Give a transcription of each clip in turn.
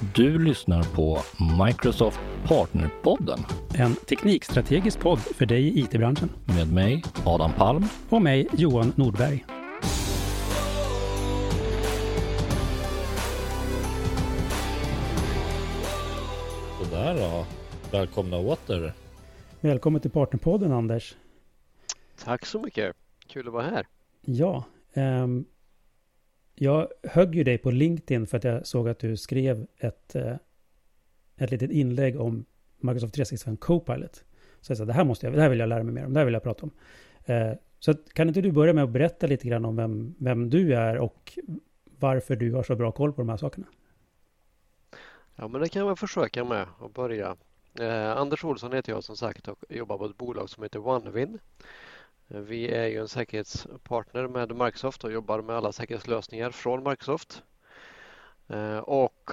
Du lyssnar på Microsoft Partnerpodden En teknikstrategisk podd för dig i IT-branschen. med mig, Adam Palm. Och mig, Johan Nordberg. Sådär då. Välkomna åter. Välkommen till Partnerpodden, Anders. Tack så mycket. Kul att vara här. Ja, ehm, jag högg ju dig på LinkedIn för att jag såg att du skrev ett, eh, ett litet inlägg om Microsoft 365 Copilot. Så jag sa, det här, måste jag, det här vill jag lära mig mer om, det här vill jag prata om. Eh, så kan inte du börja med att berätta lite grann om vem, vem du är och varför du har så bra koll på de här sakerna? Ja, men det kan jag väl försöka med att börja. Eh, Anders Olsson heter jag som sagt och jobbar på ett bolag som heter OneWin. Vi är ju en säkerhetspartner med Microsoft och jobbar med alla säkerhetslösningar från Microsoft. Eh, och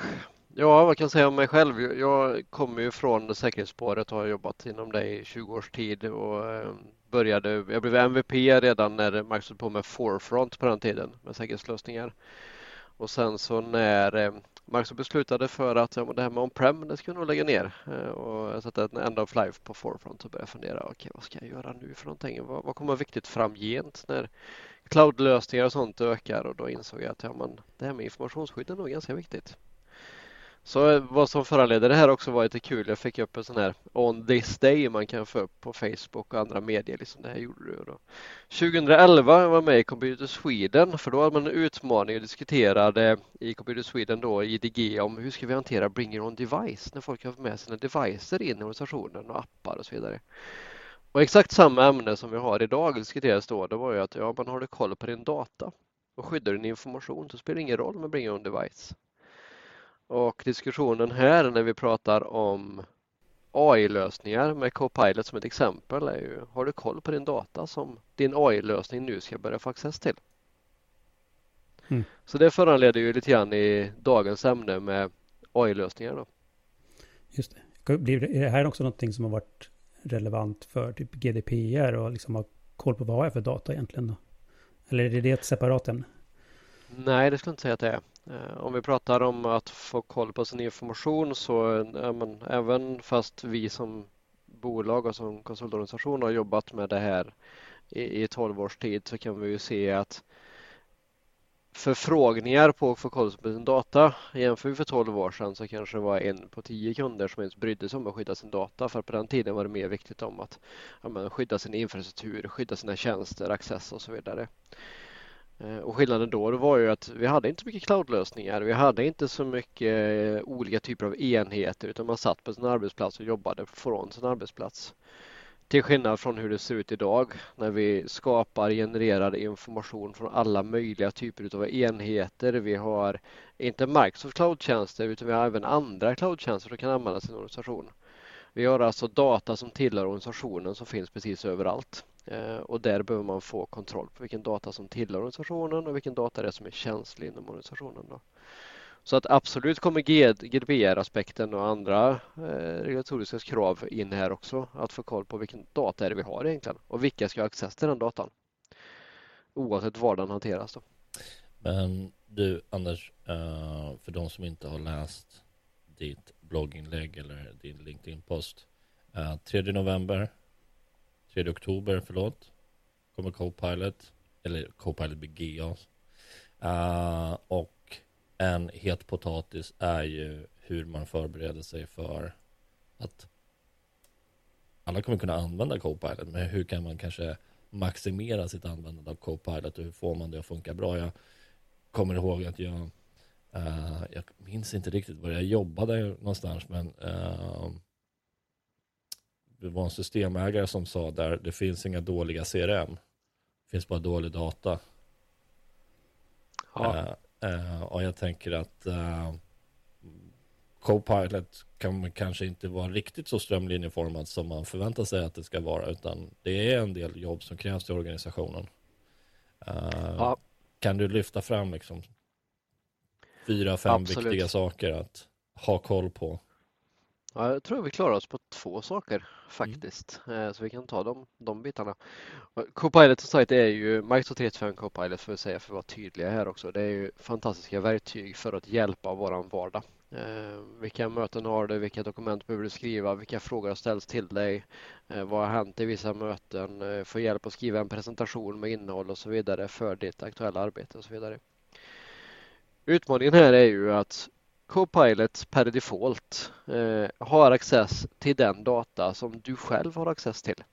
ja, vad kan jag säga om mig själv? Jag kommer ju från säkerhetsspåret och har jobbat inom det i 20 års tid och eh, började, jag blev MVP redan när Microsoft på med Forefront på den tiden med säkerhetslösningar. Och sen så när eh, Microsoft beslutade för att ja, det här med on-prem det skulle nog lägga ner eh, och och sätta en end of life på Forefront och börja fundera, okej okay, vad ska jag göra nu för någonting? Vad, vad kommer vara viktigt framgent när cloudlösningar och sånt ökar? Och då insåg jag att ja, man, det här med informationsskydd är nog ganska viktigt. Så vad som föranledde det här också var lite kul. Jag fick upp en sån här on this day man kan få upp på Facebook och andra medier. Liksom det här gjorde du. Då. 2011 var jag med i Computer Sweden för då hade man en utmaning och diskuterade i Computer Sweden då IDG om hur ska vi hantera bring your own device när folk har med sina devices in i organisationen och appar och så vidare. Och exakt samma ämne som vi har idag diskuterades då, det var ju att ja, man har du koll på din data och skyddar din information så spelar det ingen roll med bring your own device. Och diskussionen här när vi pratar om AI-lösningar med Copilot som ett exempel är ju, har du koll på din data som din AI-lösning nu ska börja få access till? Mm. Så det föranleder ju lite grann i dagens ämne med AI-lösningar. Då. Just det. Blir det. Är här också någonting som har varit relevant för typ GDPR och liksom ha koll på vad jag för data egentligen? Då? Eller är det ett separat ämne? Nej, det skulle jag inte säga att det är. Eh, om vi pratar om att få koll på sin information så ja, men, även fast vi som bolag och som konsultorganisation har jobbat med det här i, i 12 års tid så kan vi ju se att förfrågningar på att få koll på sin data jämför vi för 12 år sedan så kanske det var en på tio kunder som ens brydde sig om att skydda sin data för på den tiden var det mer viktigt om att ja, men, skydda sin infrastruktur, skydda sina tjänster, access och så vidare. Eh, och skillnaden då då var ju att vi hade inte så mycket cloudlösningar. Vi hade inte så mycket eh, olika typer av enheter utan man satt på sin arbetsplats och jobbade från sin arbetsplats. Till skillnad från hur det ser ut idag när vi skapar genererad information från alla möjliga typer av enheter. Vi har inte Microsoft cloudtjänster utan vi har även andra cloudtjänster som kan användas i en organisation. Vi har alltså data som tillhör organisationen som finns precis överallt. Eh, och där behöver man få kontroll på vilken data som tillhör organisationen och vilken data det är som är känslig inom organisationen. Då. Så att absolut kommer GDPR-aspekten och andra eh, regulatoriska krav in här också. Att få koll på vilken data är det vi har egentligen och vilka ska ha access till den datan. Oavsett var den hanteras. Då. Men du Anders, eh, för de som inte har läst ditt blogginlägg eller din LinkedIn-post. Eh, 3 november, 3 oktober, förlåt, kommer Copilot, eller Copilot BGA. Uh, eh, och en het potatis är ju hur man förbereder sig för att alla kommer kunna använda Copilot, men hur kan man kanske maximera sitt användande av Copilot och hur får man det att funka bra? Jag kommer ihåg att jag, uh, jag minns inte riktigt var jag jobbade någonstans, men uh, det var en systemägare som sa där, det finns inga dåliga CRM, det finns bara dålig data. Ja. Eh, eh, och jag tänker att eh, Copilot kan kanske inte vara riktigt så strömlinjeformad som man förväntar sig att det ska vara, utan det är en del jobb som krävs i organisationen. Ja. Kan du lyfta fram liksom fyra, fem Absolut. viktiga saker att ha koll på? Ja, jag tror vi klarar oss på två saker faktiskt, mm. så vi kan ta de, de bitarna. Copilot Society är ju Microsoft 365 Copilot för att säga för att vara tydliga här också. Det är ju fantastiska verktyg för att hjälpa våran vardag. Eh, vilka möten har du? Vilka dokument behöver du skriva? Vilka frågor har ställts till dig? Eh, vad har hänt i vissa möten? Eh, få hjälp att skriva en presentation med innehåll och så vidare för ditt aktuella arbete och så vidare. Utmaningen här är ju att Copilot per default eh, har access till den data som du själv har access till.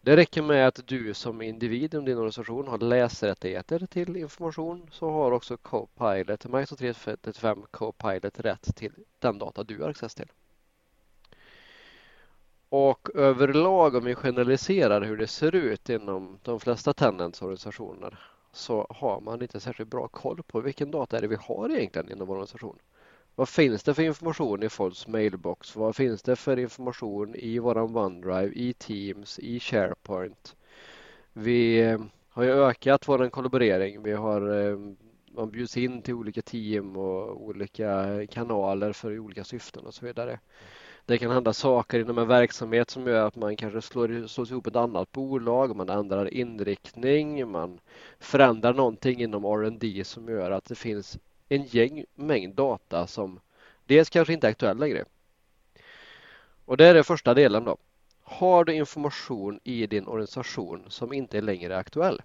Det räcker med att du som individ i din organisation har läsrättigheter till information så har också Copilot, Microsoft 335 Copilot rätt till den data du har access till. Och överlag om vi generaliserar hur det ser ut inom de flesta Tenants organisationer så har man inte särskilt bra koll på vilken data är det vi har egentligen inom vår organisation. Vad finns det för information i folks mailbox? Vad finns det för information i våran OneDrive, i Teams, i SharePoint? Vi eh, har ju ökat vår kollaborering. Vi har, eh, man bjuds in till olika team och olika kanaler för olika syften och så vidare. Det kan hända saker inom en verksamhet som gör att man kanske slår, slås ihop ett annat bolag, man ändrar inriktning, man förändrar någonting inom R&D som gör att det finns en gäng mängd data som dels kanske inte är aktuell längre. Och det är den första delen då. Har du information i din organisation som inte är längre aktuell?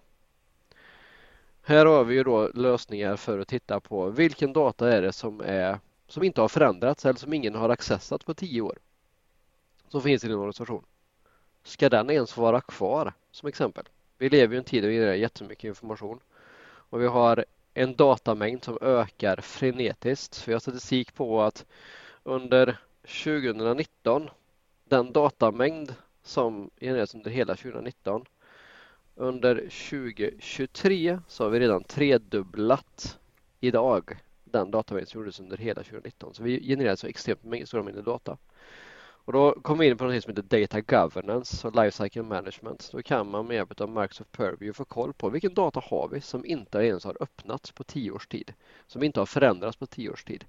Här har vi ju då lösningar för att titta på vilken data är det som, är, som inte har förändrats eller som ingen har accessat på tio år. Som finns i din organisation. Ska den ens vara kvar som exempel? Vi lever ju i en tid där vi ger jättemycket information och vi har en datamängd som ökar frenetiskt. Vi har statistik på att under 2019, den datamängd som genereras under hela 2019, under 2023 så har vi redan tredubblat idag den datamängd som gjordes under hela 2019. Så vi genererade så extremt stora mängder data. Och då kommer vi in på något som heter Data Governance och Lifecycle Management. Då kan man med hjälp av Microsoft Purview få koll på vilken data har vi som inte ens har öppnats på tio års tid. Som inte har förändrats på tio års tid.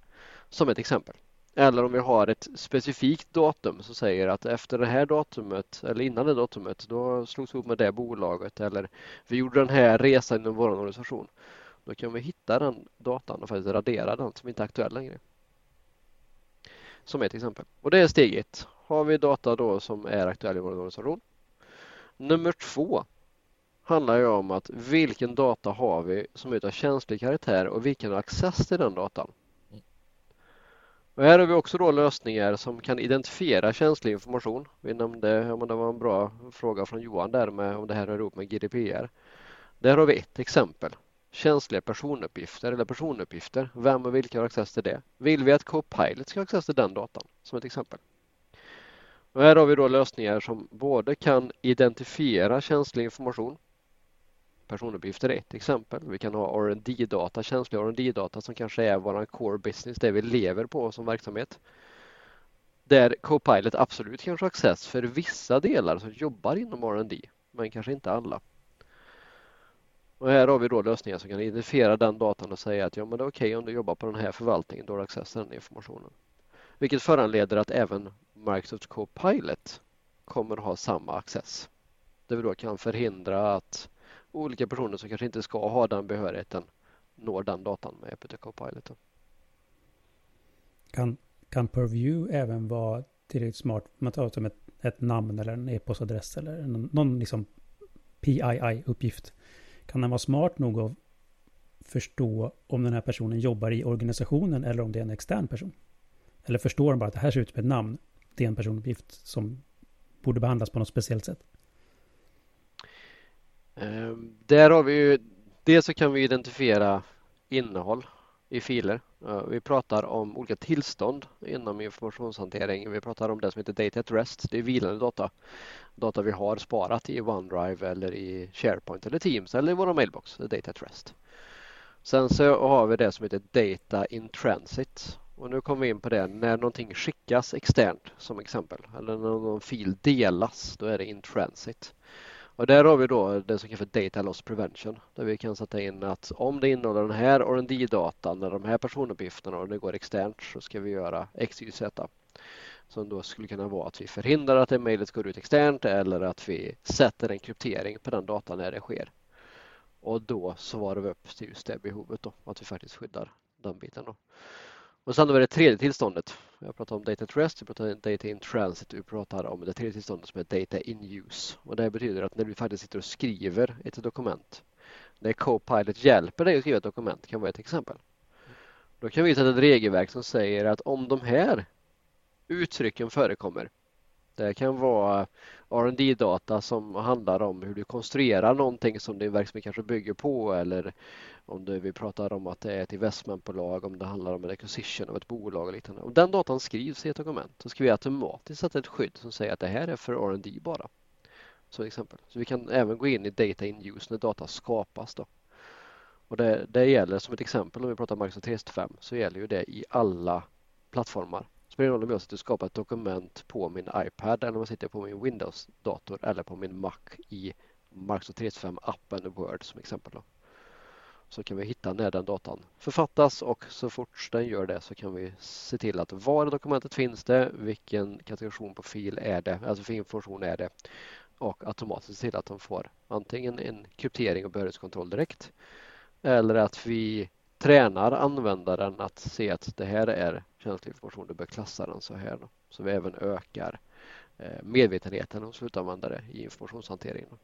Som ett exempel. Eller om vi har ett specifikt datum som säger att efter det här datumet eller innan det datumet då slogs vi ihop med det bolaget eller vi gjorde den här resan inom vår organisation. Då kan vi hitta den datan och faktiskt radera den som inte är aktuell längre. Som ett exempel. Och det är steg ett. Har vi data då som är aktuell i vår organisation. Nummer två handlar ju om att vilken data har vi som är av känslig karaktär och vilken access till den datan. Och här har vi också då lösningar som kan identifiera känslig information. Vi nämnde, om det var en bra fråga från Johan där med om det här hör ihop med GDPR. Där har vi ett exempel känsliga personuppgifter eller personuppgifter. Vem och vilka har access till det? Vill vi att Copilot ska ha access till den datan som ett exempel? Och här har vi då lösningar som både kan identifiera känslig information. Personuppgifter är ett exempel. Vi kan ha R&D data känslig R&D data som kanske är vår core business, det vi lever på som verksamhet. Där Copilot absolut kanske har access för vissa delar som jobbar inom R&D men kanske inte alla. Och här har vi då lösningar som kan identifiera den datan och säga att ja, men det är okej okay om du jobbar på den här förvaltningen, då har du access till den informationen. Vilket föranleder att även Microsoft Copilot kommer ha samma access. Där vi då kan förhindra att olika personer som kanske inte ska ha den behörigheten når den datan med EPT Copilot. Kan, kan Purview även vara tillräckligt smart? Man tar som ett, ett namn eller en e-postadress eller någon, någon liksom PII-uppgift kan han vara smart nog att förstå om den här personen jobbar i organisationen eller om det är en extern person? Eller förstår han bara att det här ser ut som ett namn? Det är en personuppgift som borde behandlas på något speciellt sätt? Ehm, där har vi ju, dels så kan vi identifiera innehåll i filer. Eh, vi pratar om olika tillstånd inom informationshantering. Vi pratar om det som heter Data at Rest. Det är vilande data. Data vi har sparat i OneDrive eller i SharePoint eller Teams eller i våra mailbox. Data at Rest. Sen så har vi det som heter Data in Transit. Och nu kommer vi in på det när någonting skickas externt som exempel eller när någon fil delas då är det in transit. Och där har vi då det som kallas för Data Loss Prevention där vi kan sätta in att om det innehåller den här R&D datan eller de här personuppgifterna och det går externt så ska vi göra xyz Som då skulle kunna vara att vi förhindrar att det mejlet går ut externt eller att vi sätter en kryptering på den datan när det sker. Och då svarar vi upp till just det behovet då, att vi faktiskt skyddar den biten. Då. Och sen har vi det tredje tillståndet. Jag pratar om data at rest, vi pratar om data in transit, vi pratar om det tredje tillståndet som är data in use. Och det betyder att när du faktiskt sitter och skriver ett dokument, när Copilot hjälper dig att skriva ett dokument, kan vara ett exempel. Då kan vi sätta ett regelverk som säger att om de här uttrycken förekommer, det kan vara rd data som handlar om hur du konstruerar någonting som din verksamhet kanske bygger på eller om det, vi pratar om att det är ett investmentbolag, om det handlar om en acquisition av ett bolag och liknande. Om den datan skrivs i ett dokument så ska vi automatiskt sätta ett skydd som säger att det här är för R&D bara. Som exempel. Så vi kan även gå in i data in use när data skapas. Då. Och det, det gäller som ett exempel om vi pratar Microsoft 365 så gäller ju det i alla plattformar. Det spelar ingen roll om jag sitter och skapar ett dokument på min iPad eller om jag sitter på min Windows-dator eller på min Mac i Microsoft 365 appen Word som exempel. Då så kan vi hitta när den datan författas och så fort den gör det så kan vi se till att var i dokumentet finns det, vilken kategorisation på fil är det, alltså för information är det och automatiskt se till att de får antingen en kryptering och behörighetskontroll direkt eller att vi tränar användaren att se att det här är känslig information, du bör klassa den så här. Då. Så vi även ökar eh, medvetenheten hos slutanvändare i informationshanteringen.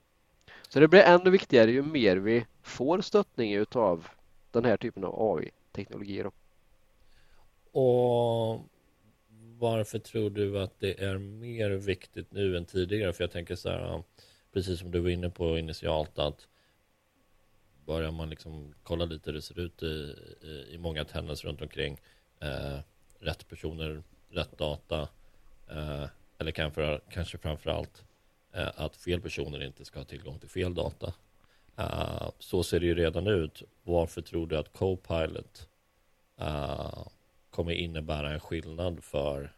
Så det blir ännu viktigare ju mer vi får stöttning utav den här typen av AI-teknologier. Och varför tror du att det är mer viktigt nu än tidigare? För jag tänker så här, precis som du var inne på initialt, att börjar man liksom kolla lite hur det ser ut i, i, i många tennis runt omkring, eh, rätt personer, rätt data, eh, eller kanske, kanske framför allt att fel personer inte ska ha tillgång till fel data. Uh, så ser det ju redan ut. Varför tror du att Copilot uh, kommer innebära en skillnad för,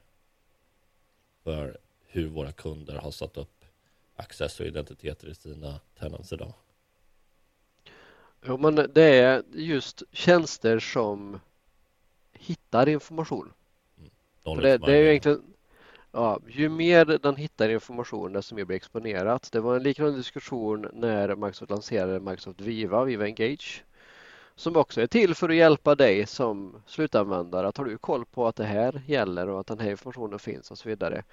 för hur våra kunder har satt upp access och identiteter i sina tenants idag? Jo, men det är just tjänster som hittar information. Mm. Det, det, är ju egentligen Ja, ju mer den hittar information desto mer blir exponerat. Det var en liknande diskussion när Microsoft lanserade Microsoft Viva, Viva Engage som också är till för att hjälpa dig som slutanvändare. Att har du koll på att det här gäller och att den här informationen finns och så vidare.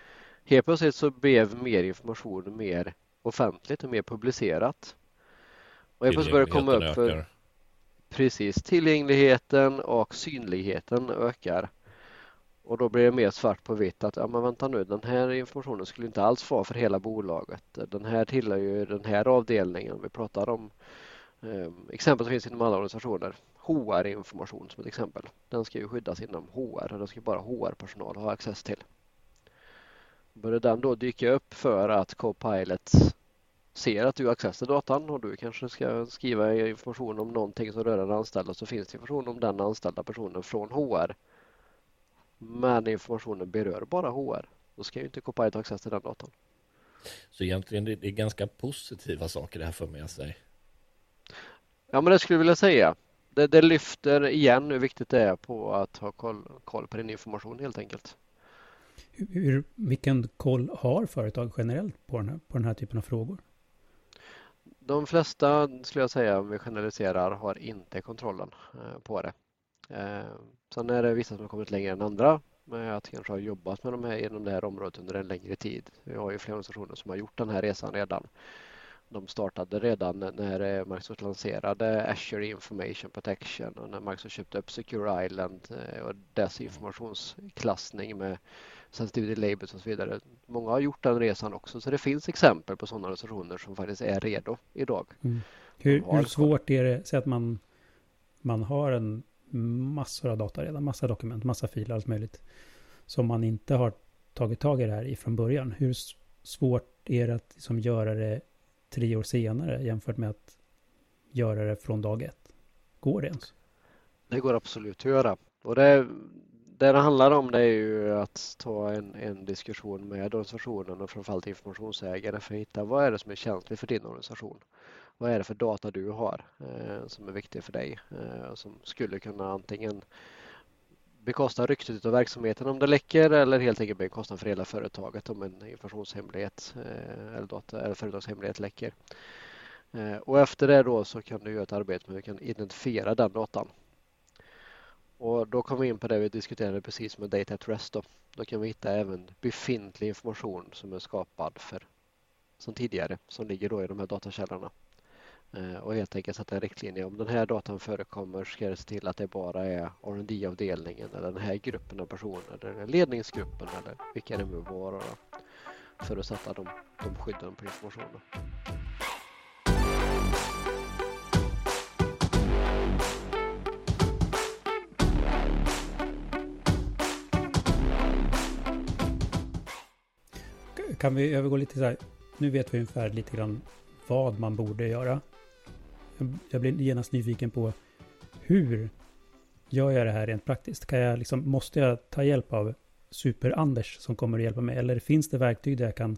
Helt plötsligt så blev mer information mer offentligt och mer publicerat. Och helt plötsligt började komma upp för precis tillgängligheten och synligheten ökar. Och då blir det mer svart på vitt att ja men vänta nu den här informationen skulle inte alls vara för hela bolaget. Den här tillhör ju den här avdelningen. Vi pratar om eh, exempel som finns inom alla organisationer. HR-information som ett exempel. Den ska ju skyddas inom HR och den ska bara HR-personal ha access till. Börjar den då dyka upp för att Copilot ser att du har access till datan och du kanske ska skriva information om någonting som rör en anställd så finns det information om den anställda personen från HR men informationen berör bara HR. Då ska ju inte Copilot ha access till den datan. Så egentligen det är ganska positiva saker det här för med sig. Ja, men det skulle jag vilja säga. Det, det lyfter igen hur viktigt det är på att ha koll, koll på din information helt enkelt. Hur, vilken koll har företag generellt på den, här, på den här typen av frågor? De flesta, skulle jag säga, om vi generaliserar, har inte kontrollen eh, på det. Sen är det vissa som har kommit längre än andra med att kanske ha jobbat med de här inom det här området under en längre tid. Vi har ju flera organisationer som har gjort den här resan redan. De startade redan när Microsoft lanserade Azure Information Protection och när Microsoft köpte upp Secure Island eh, och dess informationsklassning med sensitivity labels och så vidare. Många har gjort den resan också så det finns exempel på sådana organisationer som faktiskt är redo idag. Mm. Hur, hur svårt är det, så att man, man har en massor av data redan, massa dokument, massa filer, allt möjligt. Som man inte har tagit tag i det här ifrån början. Hur svårt är det att liksom göra det tre år senare jämfört med att göra det från dag ett? Går det ens? Det går absolut att göra. Och det, det det handlar om det är ju att ta en, en diskussion med organisationen och framförallt informationsägare för att hitta vad är det som är känsligt för din organisation vad är det för data du har eh, som är viktig för dig eh, som skulle kunna antingen bekosta ryktet av verksamheten om det läcker eller helt enkelt bekosta för hela företaget om en informationshemlighet eh, eller, data, eller företagshemlighet läcker. Eh, och efter det då så kan du göra ett arbete med hur du kan identifiera den datan. Och då kommer vi in på det vi diskuterade precis med Data at Rest. Då. då kan vi hitta även befintlig information som är skapad för som tidigare som ligger då i de här datakällorna. Eh, och helt enkelt sätta en riktlinje. Om den här datan förekommer ska det se till att det bara är rd avdelningen eller den här gruppen av personer eller ledningsgruppen eller vilka det nu vara för att sätta de, de skydden på informationen. Kan vi övergå lite så här, nu vet vi ungefär lite grann vad man borde göra. Jag blir genast nyfiken på hur gör jag det här rent praktiskt? Kan jag liksom, måste jag ta hjälp av Super-Anders som kommer att hjälpa mig? Eller finns det verktyg där jag kan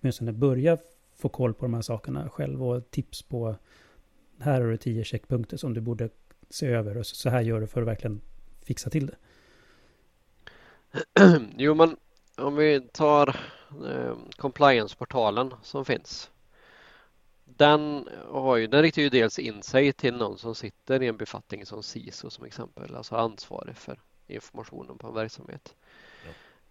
åtminstone börja få koll på de här sakerna själv och tips på här har du tio checkpunkter som du borde se över och så här gör du för att verkligen fixa till det. Jo, men om vi tar eh, compliance-portalen som finns den, har ju, den riktar ju dels in sig till någon som sitter i en befattning som CISO som exempel, alltså ansvarig för informationen på en verksamhet.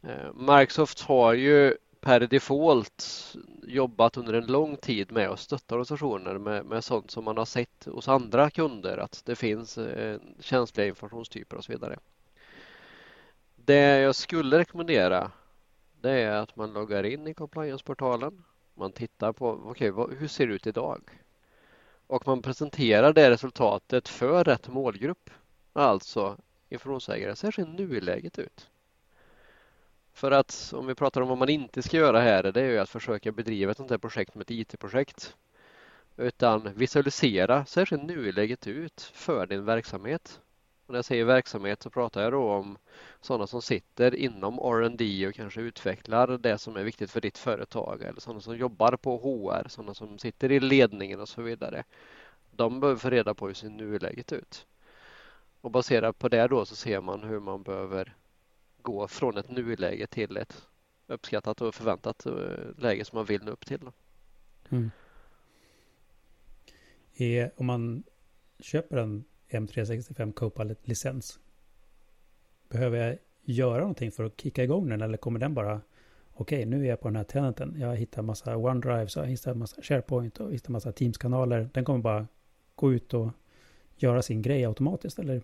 Ja. Eh, Microsoft har ju per default jobbat under en lång tid med att stötta organisationer med, med sånt som man har sett hos andra kunder att det finns eh, känsliga informationstyper och så vidare. Det jag skulle rekommendera det är att man loggar in i compliance-portalen man tittar på okay, vad, hur ser det ut idag? Och man presenterar det resultatet för rätt målgrupp. Alltså informationsägare. Så här ser nuläget ut. För att om vi pratar om vad man inte ska göra här, det är ju att försöka bedriva ett sånt här projekt med ett IT-projekt. Utan visualisera, så här ser nuläget ut för din verksamhet. Och när jag säger verksamhet så pratar jag då om sådana som sitter inom R&D och kanske utvecklar det som är viktigt för ditt företag eller sådana som jobbar på HR, sådana som sitter i ledningen och så vidare. De behöver få reda på hur ser nuläget ut. Och baserat på det då så ser man hur man behöver gå från ett nuläge till ett uppskattat och förväntat eh, läge som man vill nå upp till. Mm. Är, om man köper en M365 Copilot-licens. Behöver jag göra någonting för att kicka igång den eller kommer den bara okej, nu är jag på den här tenanten. Jag hittar massa OneDrive, så jag hittar massa SharePoint och hittar massa Teams-kanaler. Den kommer bara gå ut och göra sin grej automatiskt eller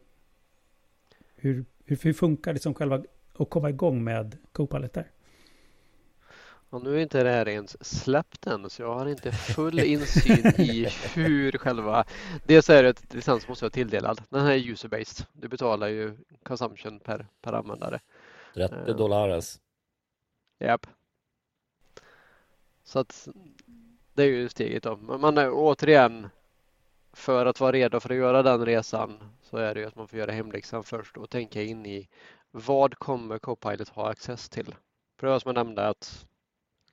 hur, hur, hur funkar liksom själva att komma igång med Copilot där? Och nu är inte det här ens släppt än så jag har inte full insyn i hur själva... Dels är det att licens måste vara tilldelad. Den här är user-based. Du betalar ju consumption per, per användare. 30 uh, dollares. Japp. Så att det är ju steget då. Men man är återigen för att vara redo för att göra den resan så är det ju att man får göra hemläxan först och tänka in i vad kommer Copilot ha access till? För det var som jag nämnde att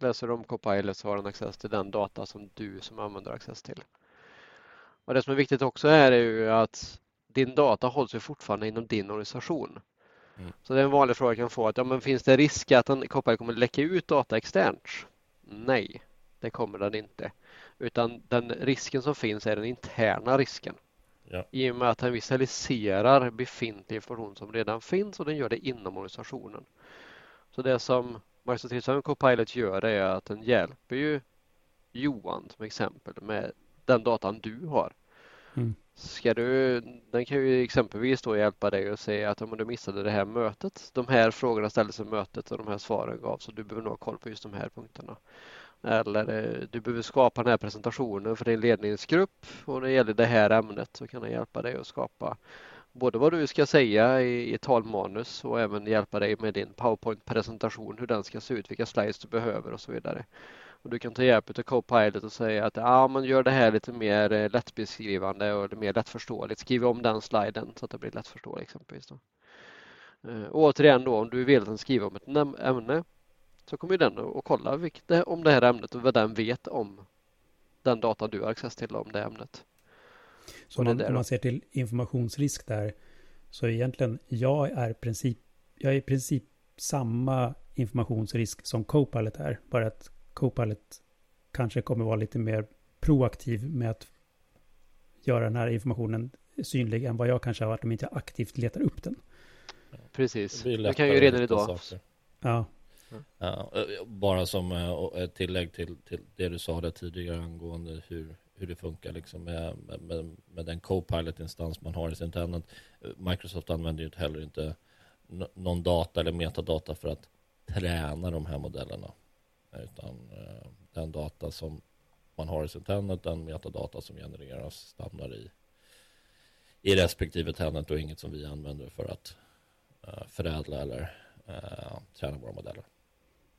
läser om Copilot så har den access till den data som du som användare har access till. Och Det som är viktigt också är ju att din data hålls ju fortfarande inom din organisation. Mm. Så det är en vanlig fråga jag kan få att ja, men finns det risk att en Copilot kommer läcka ut data externt? Nej, det kommer den inte. Utan den risken som finns är den interna risken. Ja. I och med att den visualiserar befintlig information som redan finns och den gör det inom organisationen. Så det som Microsoft 365 Copilot gör är att den hjälper ju Johan som exempel med den datan du har. Mm. Ska du, den kan ju exempelvis då hjälpa dig att säga att om du missade det här mötet, de här frågorna ställdes i mötet och de här svaren gavs så du behöver nog ha koll på just de här punkterna. Eller eh, du behöver skapa den här presentationen för din ledningsgrupp och när det gäller det här ämnet så kan den hjälpa dig att skapa både vad du ska säga i, i talmanus och även hjälpa dig med din PowerPoint-presentation, hur den ska se ut, vilka slides du behöver och så vidare. Och du kan ta hjälp av Copilot och säga att ja, man gör det här lite mer eh, lättbeskrivande och mer lättförståeligt. Skriv om den sliden så att det blir lättförståeligt exempelvis. Då. Eh, och återigen då, om du vill att den skriver om ett ämne så kommer den att kolla vilket, om det här ämnet och vad den vet om den data du har access till om det ämnet. Så om man, man ser till informationsrisk där, så egentligen jag är princip jag är i princip samma informationsrisk som Copilot är. Bara att Copilot kanske kommer vara lite mer proaktiv med att göra den här informationen synlig än vad jag kanske har varit om inte jag aktivt letar upp den. Precis, det, det kan ju redan idag. Ja. ja. Bara som eh, ett tillägg till, till det du sa där tidigare angående hur, hur det funkar liksom med, med, med den Copilot-instans man har i sin tenant. Microsoft använder ju heller inte någon data eller metadata för att träna de här modellerna. Utan eh, den data som man har i sin tenant, den metadata som genereras stannar i, i respektive tenant och inget som vi använder för att uh, förädla eller uh, träna våra modeller.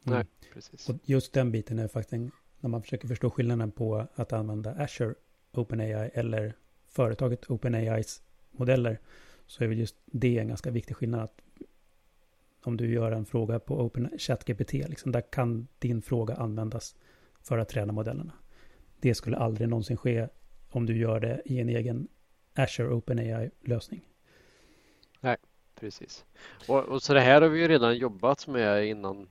Mm. Nej, precis. Och just den biten är faktiskt en, när man försöker förstå skillnaden på att använda Azure OpenAI eller företaget OpenAIs modeller så är väl just det en ganska viktig skillnad. Att om du gör en fråga på Open ChatGPT, liksom, där kan din fråga användas för att träna modellerna. Det skulle aldrig någonsin ske om du gör det i en egen Azure OpenAI-lösning. Nej, precis. Och, och, så det här har vi ju redan jobbat med innan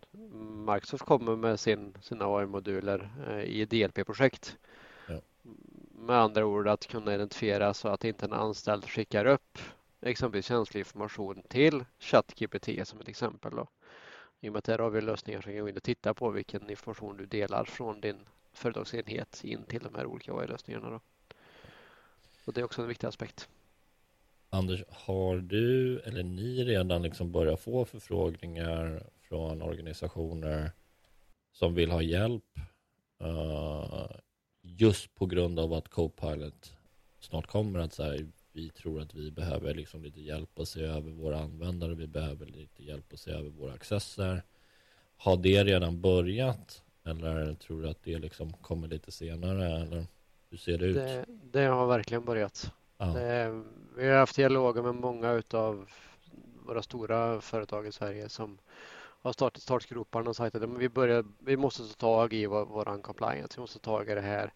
Microsoft kommer med sin, sina AI-moduler eh, i DLP-projekt. Ja. Med andra ord att kunna identifiera så att inte en anställd skickar upp exempelvis känslig information till ChatGPT som ett exempel. Då. I och med att där har vi lösningar som kan gå in och titta på vilken information du delar från din företagsenhet in till de här olika AI-lösningarna. Och det är också en viktig aspekt. Anders, har du eller ni redan liksom börjat få förfrågningar från organisationer som vill ha hjälp uh, just på grund av att Copilot snart kommer att säga vi tror att vi behöver liksom lite hjälp att se över våra användare. Vi behöver lite hjälp att se över våra accesser. Har det redan börjat? Eller tror du att det liksom kommer lite senare? Eller hur ser det ut? Det, det har verkligen börjat. Ja. Det, vi har haft dialoger med många av våra stora företag i Sverige som har startat startgroparna och sagt att vi, börjar, vi måste ta tag i vår, vår compliance. Vi måste ta tag i det här.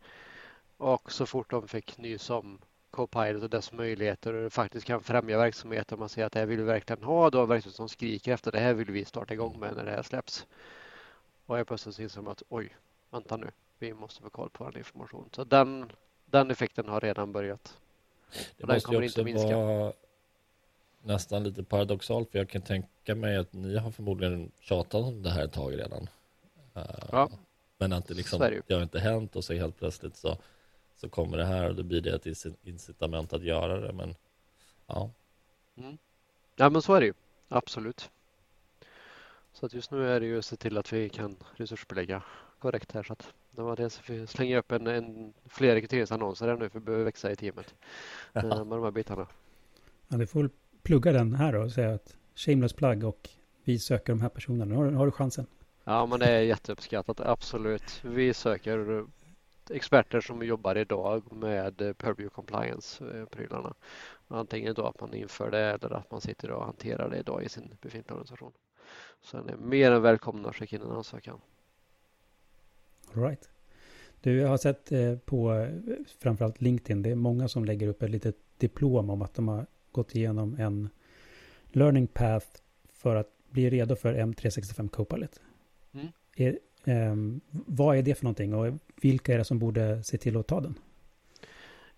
Och så fort de fick nys om Copilot och dess möjligheter och faktiskt kan främja verksamheten. Man ser att det här vill vi verkligen ha. Då har verksamhet som skriker efter det här vill vi starta igång med när det här släpps. Och jag plötsligt inser att oj, vänta nu, vi måste få koll på den information. Så den, den effekten har redan börjat. Det måste ju också vara nästan lite paradoxalt för jag kan tänka mig att ni har förmodligen tjatat om det här ett tag redan. Ja. Men att det liksom, det har inte hänt och så helt plötsligt så så kommer det här och då blir det ett incitament att göra det. Men ja. Mm. Ja, men så är det ju. Absolut. Så att just nu är det ju att se till att vi kan resursbelägga korrekt här. Så att det var det, så slänger upp en, en fler rekryteringsannonser här nu för vi behöver växa i teamet ja. Eh, med de här bitarna. Ja, du får plugga den här då och säga att shameless plug och vi söker de här personerna. Har, har du chansen? Ja, men det är jätteuppskattat. Absolut. Vi söker experter som jobbar idag med Purview Compliance-prylarna. Antingen då att man inför det eller att man sitter och hanterar det idag i sin befintliga organisation. Så ni är mer än välkomna att skicka in en ansökan. All right. Du, jag har sett eh, på framförallt LinkedIn, det är många som lägger upp ett litet diplom om att de har gått igenom en learning path för att bli redo för M365 Copilot. Mm. Är, Um, vad är det för någonting och vilka är det som borde se till att ta den?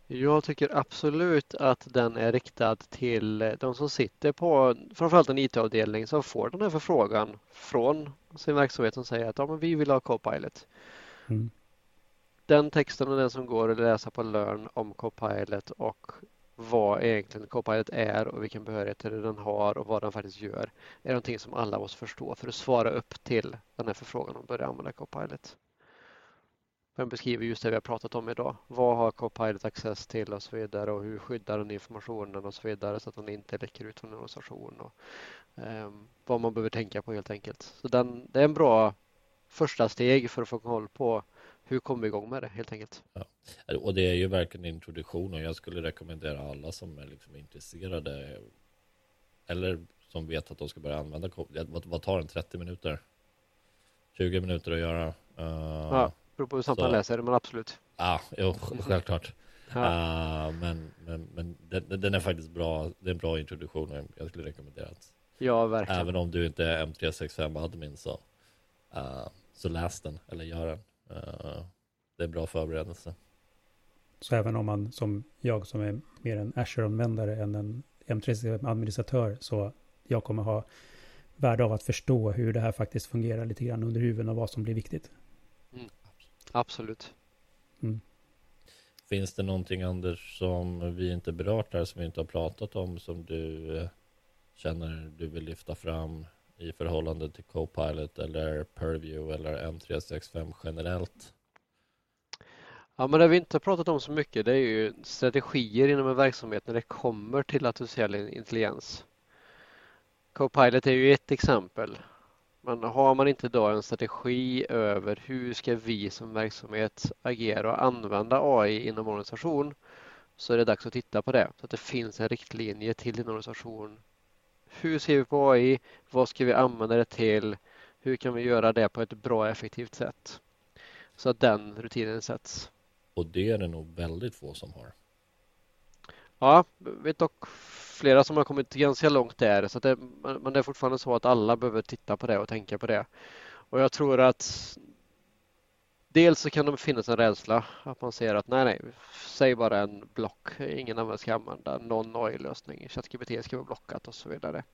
Jag tycker absolut att den är riktad till de som sitter på framförallt en IT-avdelning som får den här förfrågan från sin verksamhet som säger att ja, men vi vill ha Copilot. Mm. Mm. Den texten och den som går att läsa på Learn om Copilot och vad egentligen Copilot är och vilken behörighet den har och vad den faktiskt gör är någonting som alla måste förstå för att svara upp till den här förfrågan och börja använda Copilot. Den beskriver just det vi har pratat om idag. Vad har Copilot access till och så vidare och hur skyddar den informationen och så vidare så att den inte läcker ut från en organisation och eh, vad man behöver tänka på helt enkelt. Så den, det är en bra första steg för att få koll på hur kommer vi igång med det helt enkelt? Ja. Och det är ju verkligen introduktion och jag skulle rekommendera alla som är liksom intresserade eller som vet att de ska börja använda vad, vad tar en 30 minuter? 20 minuter att göra? Uh, ja, beror på hur snabbt man läser, men absolut. Ja, jo, självklart. Ja. Uh, men men, men den, den, är faktiskt bra. Det är en bra introduktion och jag skulle rekommendera att Ja, verkligen. Även om du inte är M365 admin så, uh, så läs den eller gör den. Uh, det är bra förberedelse. Så även om man som jag som är mer en Azure-användare än en M365-administratör så jag kommer ha värde av att förstå hur det här faktiskt fungerar lite grann under huven och vad som blir viktigt. Mm. Absolut. Mm. Finns det någonting Anders som vi inte berört här som vi inte har pratat om som du eh, känner du vill lyfta fram i förhållande till Copilot eller Purview eller M365 generellt? Ja, men det vi inte har pratat om så mycket det är ju strategier inom en verksamhet när det kommer till artificiell intelligens. Copilot är ju ett exempel. Men har man inte då en strategi över hur ska vi som verksamhet agera och använda AI inom organisation så är det dags att titta på det så att det finns en riktlinje till din organisation. Hur ser vi på AI? Vad ska vi använda det till? Hur kan vi göra det på ett bra och effektivt sätt? Så att den rutinen sätts. Och det är det nog väldigt få som har. Ja, vet dock flera som har kommit ganska långt där. Så det, men det är fortfarande så att alla behöver titta på det och tänka på det. Och jag tror att dels så kan det finnas en rädsla att man säger att nej, nej, säg bara en block. Ingen annan ska använda någon AI-lösning. ChatGPT ska vara blockat och så vidare.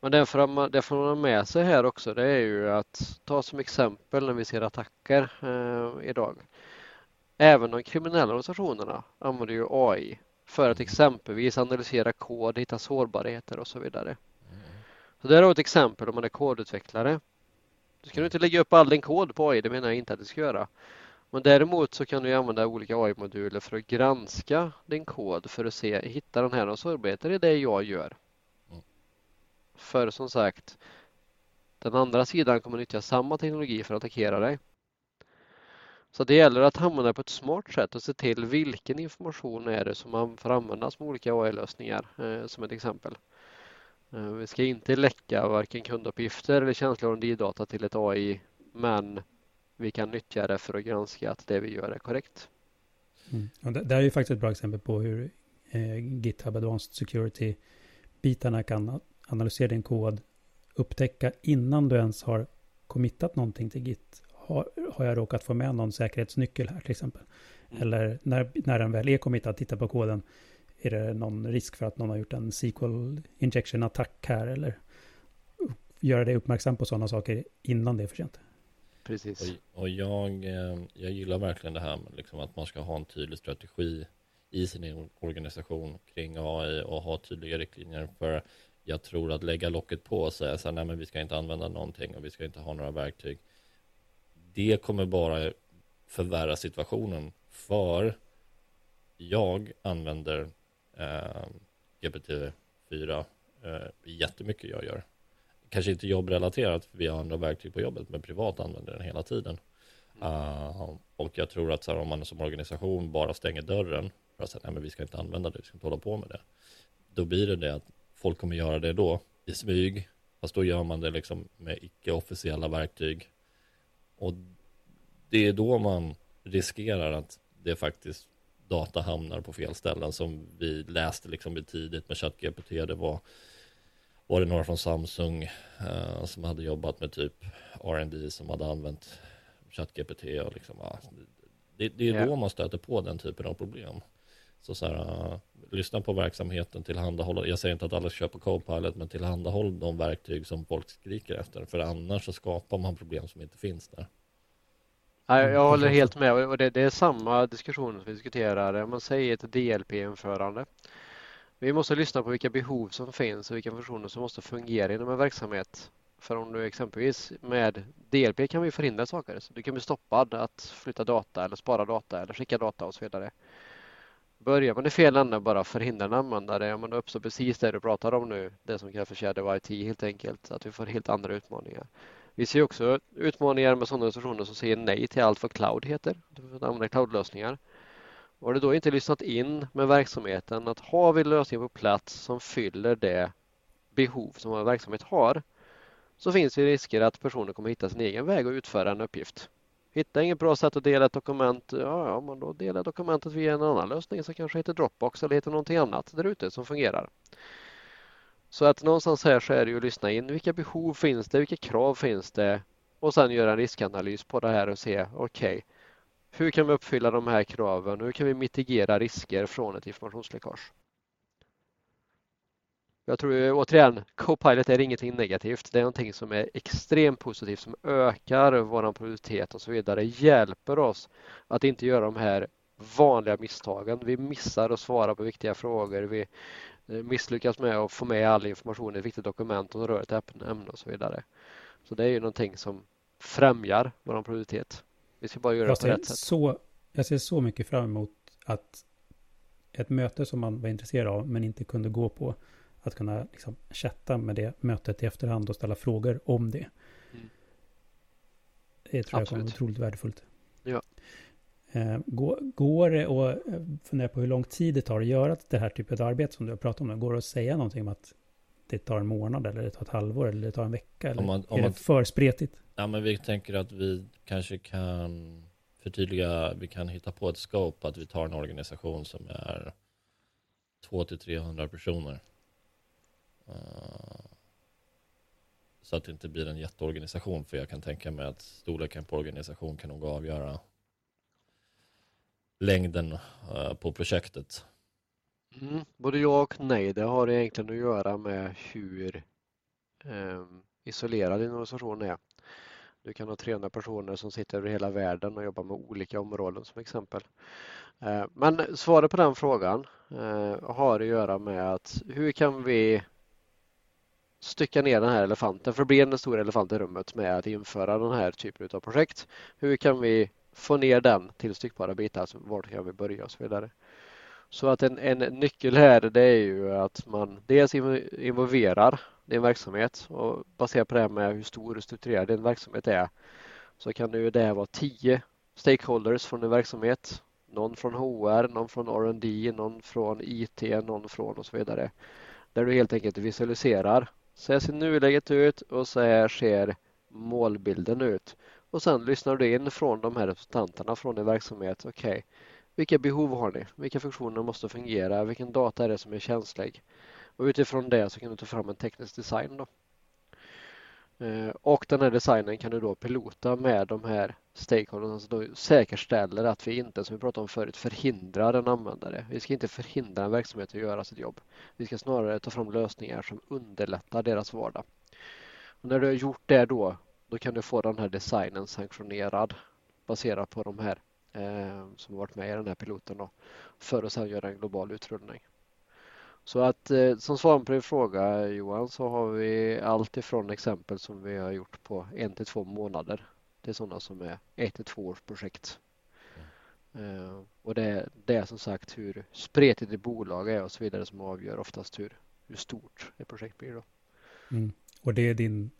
Men det får, man, det får man ha med sig här också. Det är ju att ta som exempel när vi ser attacker eh, idag. Även de kriminella organisationerna använder ju AI för att exempelvis analysera kod, hitta sårbarheter och så vidare. Så det är ett exempel om man är kodutvecklare. Du ska inte lägga upp all din kod på AI, det menar jag inte att du ska göra. Men däremot så kan du använda olika AI-moduler för att granska din kod för att se, hitta den här sårbarheter i det jag gör. För som sagt, den andra sidan kommer nyttja samma teknologi för att attackera dig. Så det gäller att använda det på ett smart sätt och se till vilken information är det som man får använda som olika AI-lösningar eh, som ett exempel. Eh, vi ska inte läcka varken kunduppgifter eller känsliga R&D-data till ett AI men vi kan nyttja det för att granska att det vi gör är korrekt. Mm. Och det, det är ju faktiskt ett bra exempel på hur eh, GitHub Advanced Security-bitarna kan analysera din kod, upptäcka innan du ens har committat någonting till Git har, har jag råkat få med någon säkerhetsnyckel här till exempel? Mm. Eller när, när den väl är committad, titta på koden, är det någon risk för att någon har gjort en SQL injection attack här eller göra dig uppmärksam på sådana saker innan det är för sent. Precis. Och, och jag, eh, jag gillar verkligen det här med liksom att man ska ha en tydlig strategi i sin organisation kring AI och ha tydliga riktlinjer för jag tror att lägga locket på och säga så här, nej men vi ska inte använda någonting och vi ska inte ha några verktyg det kommer bara förvärra situationen för jag använder Ehm, GPT-4 eh, jättemycket jag gör. Kanske inte jobbrelaterat, för vi har andra verktyg på jobbet, men privat använder den hela tiden. Uh, och jag tror att så här, om man som organisation bara stänger dörren för att säga, nej men vi ska inte använda det, vi ska inte hålla på med det. Då blir det det att folk kommer göra det då i smyg, fast då gör man det liksom med icke-officiella verktyg och det är då man riskerar att det faktiskt data hamnar på fel ställen som vi läste liksom tidigt med ChatGPT. Det var, var det några från Samsung uh, som hade jobbat med typ R&D som hade använt ChatGPT och liksom, uh, det, det, är yeah. då man stöter på den typen av problem. Så så här, uh, lyssna på verksamheten, tillhandahålla, jag säger inte att alla ska köpa Copilot, men tillhandahåll de verktyg som folk skriker efter, för annars så skapar man problem som inte finns där. Ja, jag mm, håller helt med och det, det, är samma diskussion som vi diskuterar. Man säger ett DLP-införande. Vi måste lyssna på vilka behov som finns och vilka funktioner som måste fungera inom en verksamhet. För om du exempelvis med DLP kan vi förhindra saker. Så du kan bli stoppad att flytta data eller spara data eller skicka data och så vidare. Börjar man i fel ände bara förhindra en användare, ja, men då uppstår precis det du pratar om nu, det som kallas för shadow IT helt enkelt, att vi får helt andra utmaningar. Vi ser också utmaningar med sådana organisationer som säger nej till allt vad cloud heter, att använda cloudlösningar. Och du då inte lyssnat in med verksamheten att har vi lösningar på plats som fyller det behov som vår verksamhet har så finns det risker att personer kommer hitta sin egen väg att utföra en uppgift. Hittar inget bra sätt att dela ett dokument, ja, ja men då delar dokumentet via en annan lösning som kanske heter Dropbox eller heter någonting annat där ute som fungerar. Så att någonstans här så är det ju att lyssna in. Vilka behov finns det? Vilka krav finns det? Och sen göra en riskanalys på det här och se, okej, okay, hur kan vi uppfylla de här kraven? Hur kan vi mitigera risker från ett informationsläckage? Jag tror återigen, Copilot är ingenting negativt. Det är någonting som är extremt positivt, som ökar vår produktivitet och så vidare, hjälper oss att inte göra de här vanliga misstagen. Vi missar att svara på viktiga frågor. Vi misslyckas med att få med all information i ett viktigt dokument och rör ett ämne och så vidare. Så det är ju någonting som främjar vår produktivitet. Vi ska bara göra jag det på rätt sätt. Så, jag ser så mycket fram emot att ett möte som man var intresserad av men inte kunde gå på att kunna liksom chatta med det mötet i efterhand och ställa frågor om det. Mm. Det tror Absolut. jag kommer vara otroligt värdefullt. Ja. Eh, går, det att eh, fundera på hur lång tid det tar att göra det här typet av arbete som du har pratat om? Går det att säga någonting om att det tar en månad eller det tar ett halvår eller det tar en vecka? Eller om man, om är det för spretigt? Ja, men vi tänker att vi kanske kan förtydliga, vi kan hitta på ett scope att vi tar en organisation som är 200-300 personer Eh, så att det inte blir en jätteorganisation. För jag kan tänka mig att storleken på organisation kan nog avgöra längden eh, på projektet. Mm, både ja och nej. Det har egentligen att göra med hur eh, isolerad din organisation är. Du kan ha 300 personer som sitter över hela världen och jobbar med olika områden som exempel. Eh, men svaret på den frågan eh, har att göra med att hur kan vi stycka ner den här elefanten, för det blir en stor elefant i rummet med att införa den här typen av projekt. Hur kan vi få ner den till styckbara bitar? Alltså, vart kan vi börja och så vidare. Så att en, en nyckel här det är ju att man dels involverar din verksamhet och baserat på det här med hur stor och strukturerad din verksamhet är så kan det ju det vara tio stakeholders från din verksamhet. Någon från HR, någon från R&D, någon från IT, någon från och så vidare. Där du helt enkelt visualiserar så här ser nuläget ut och så här ser målbilden ut. Och sen lyssnar du in från de här representanterna från din verksamhet. Okej, okay. vilka behov har ni? Vilka funktioner måste fungera? Vilken data är det som är känslig? Och utifrån det så kan du ta fram en teknisk design. Då. Eh, och den här designen kan du då pilota med de här stakeholders som då säkerställer att vi inte, som vi pratade om förut, förhindrar en användare. Vi ska inte förhindra en verksamhet att göra sitt jobb. Vi ska snarare ta fram lösningar som underlättar deras vardag. Och när du har gjort det då, då kan du få den här designen sanktionerad baserat på de här eh, som har varit med i den här piloten då, för att sedan göra en global utrullning. Så att eh, som svar på din fråga Johan så har vi allt ifrån exempel som vi har gjort på en till två månader till sådana som är ett till två års projekt. Mm. och det, det är som sagt hur spretigt ett bolag är och så vidare som avgör oftast hur, hur stort ett projekt blir. Då. Mm. Och det är din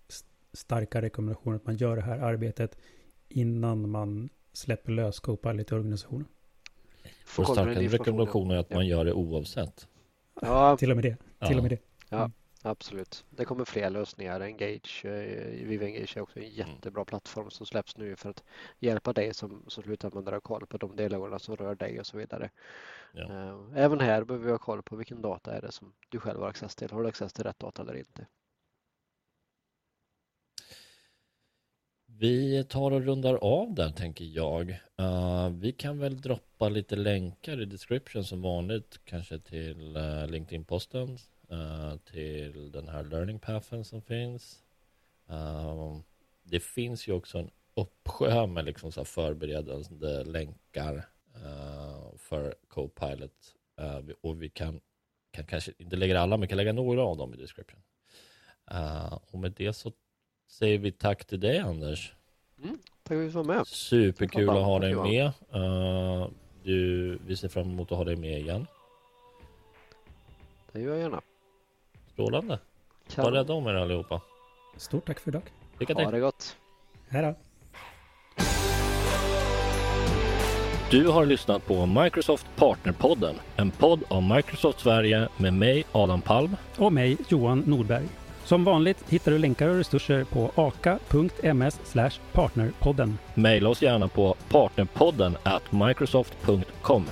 starka rekommendation att man gör det här arbetet innan man släpper lös Copilot i organisationen? Vår starka rekommendation är att man gör det oavsett. Ja. Till och med det. Ja. Till och med det. Ja, mm. absolut. Det kommer fler lösningar. Engage, eh, Viva Engage är också en mm. jättebra plattform som släpps nu för att hjälpa dig som, som slutanvändare ha koll på de delarna som rör dig och så vidare. Ja. Eh, även här behöver vi ha koll på vilken data är det som du själv har access till. Har du access till rätt data eller inte? Vi tar och rundar av där tänker jag. Uh, vi kan väl droppa lite länkar i description som vanligt. Kanske till uh, LinkedIn-posten. Uh, till den här learning pathen som finns. det finns ju också en uppsjö med liksom så förberedande länkar för Copilot. och vi kan, kan kanske inte lägga alla, men vi kan lägga några av dem i description. och med det så säger vi tack till dig Anders. Mm, tack för att du var med. Superkul att ha dig med. Uh, du, vi ser fram emot att ha dig med igen. Det gör jag gärna. Strålande. Var rädda om er allihopa. Stort tack för idag. Lycka till. Ha det gott. Hej då. Du har lyssnat på Microsoft Partnerpodden, en podd av Microsoft Sverige med mig Adam Palm och mig Johan Nordberg. Som vanligt hittar du länkar och resurser på aka.ms partnerpodden. Maila oss gärna på partnerpodden at microsoft.com.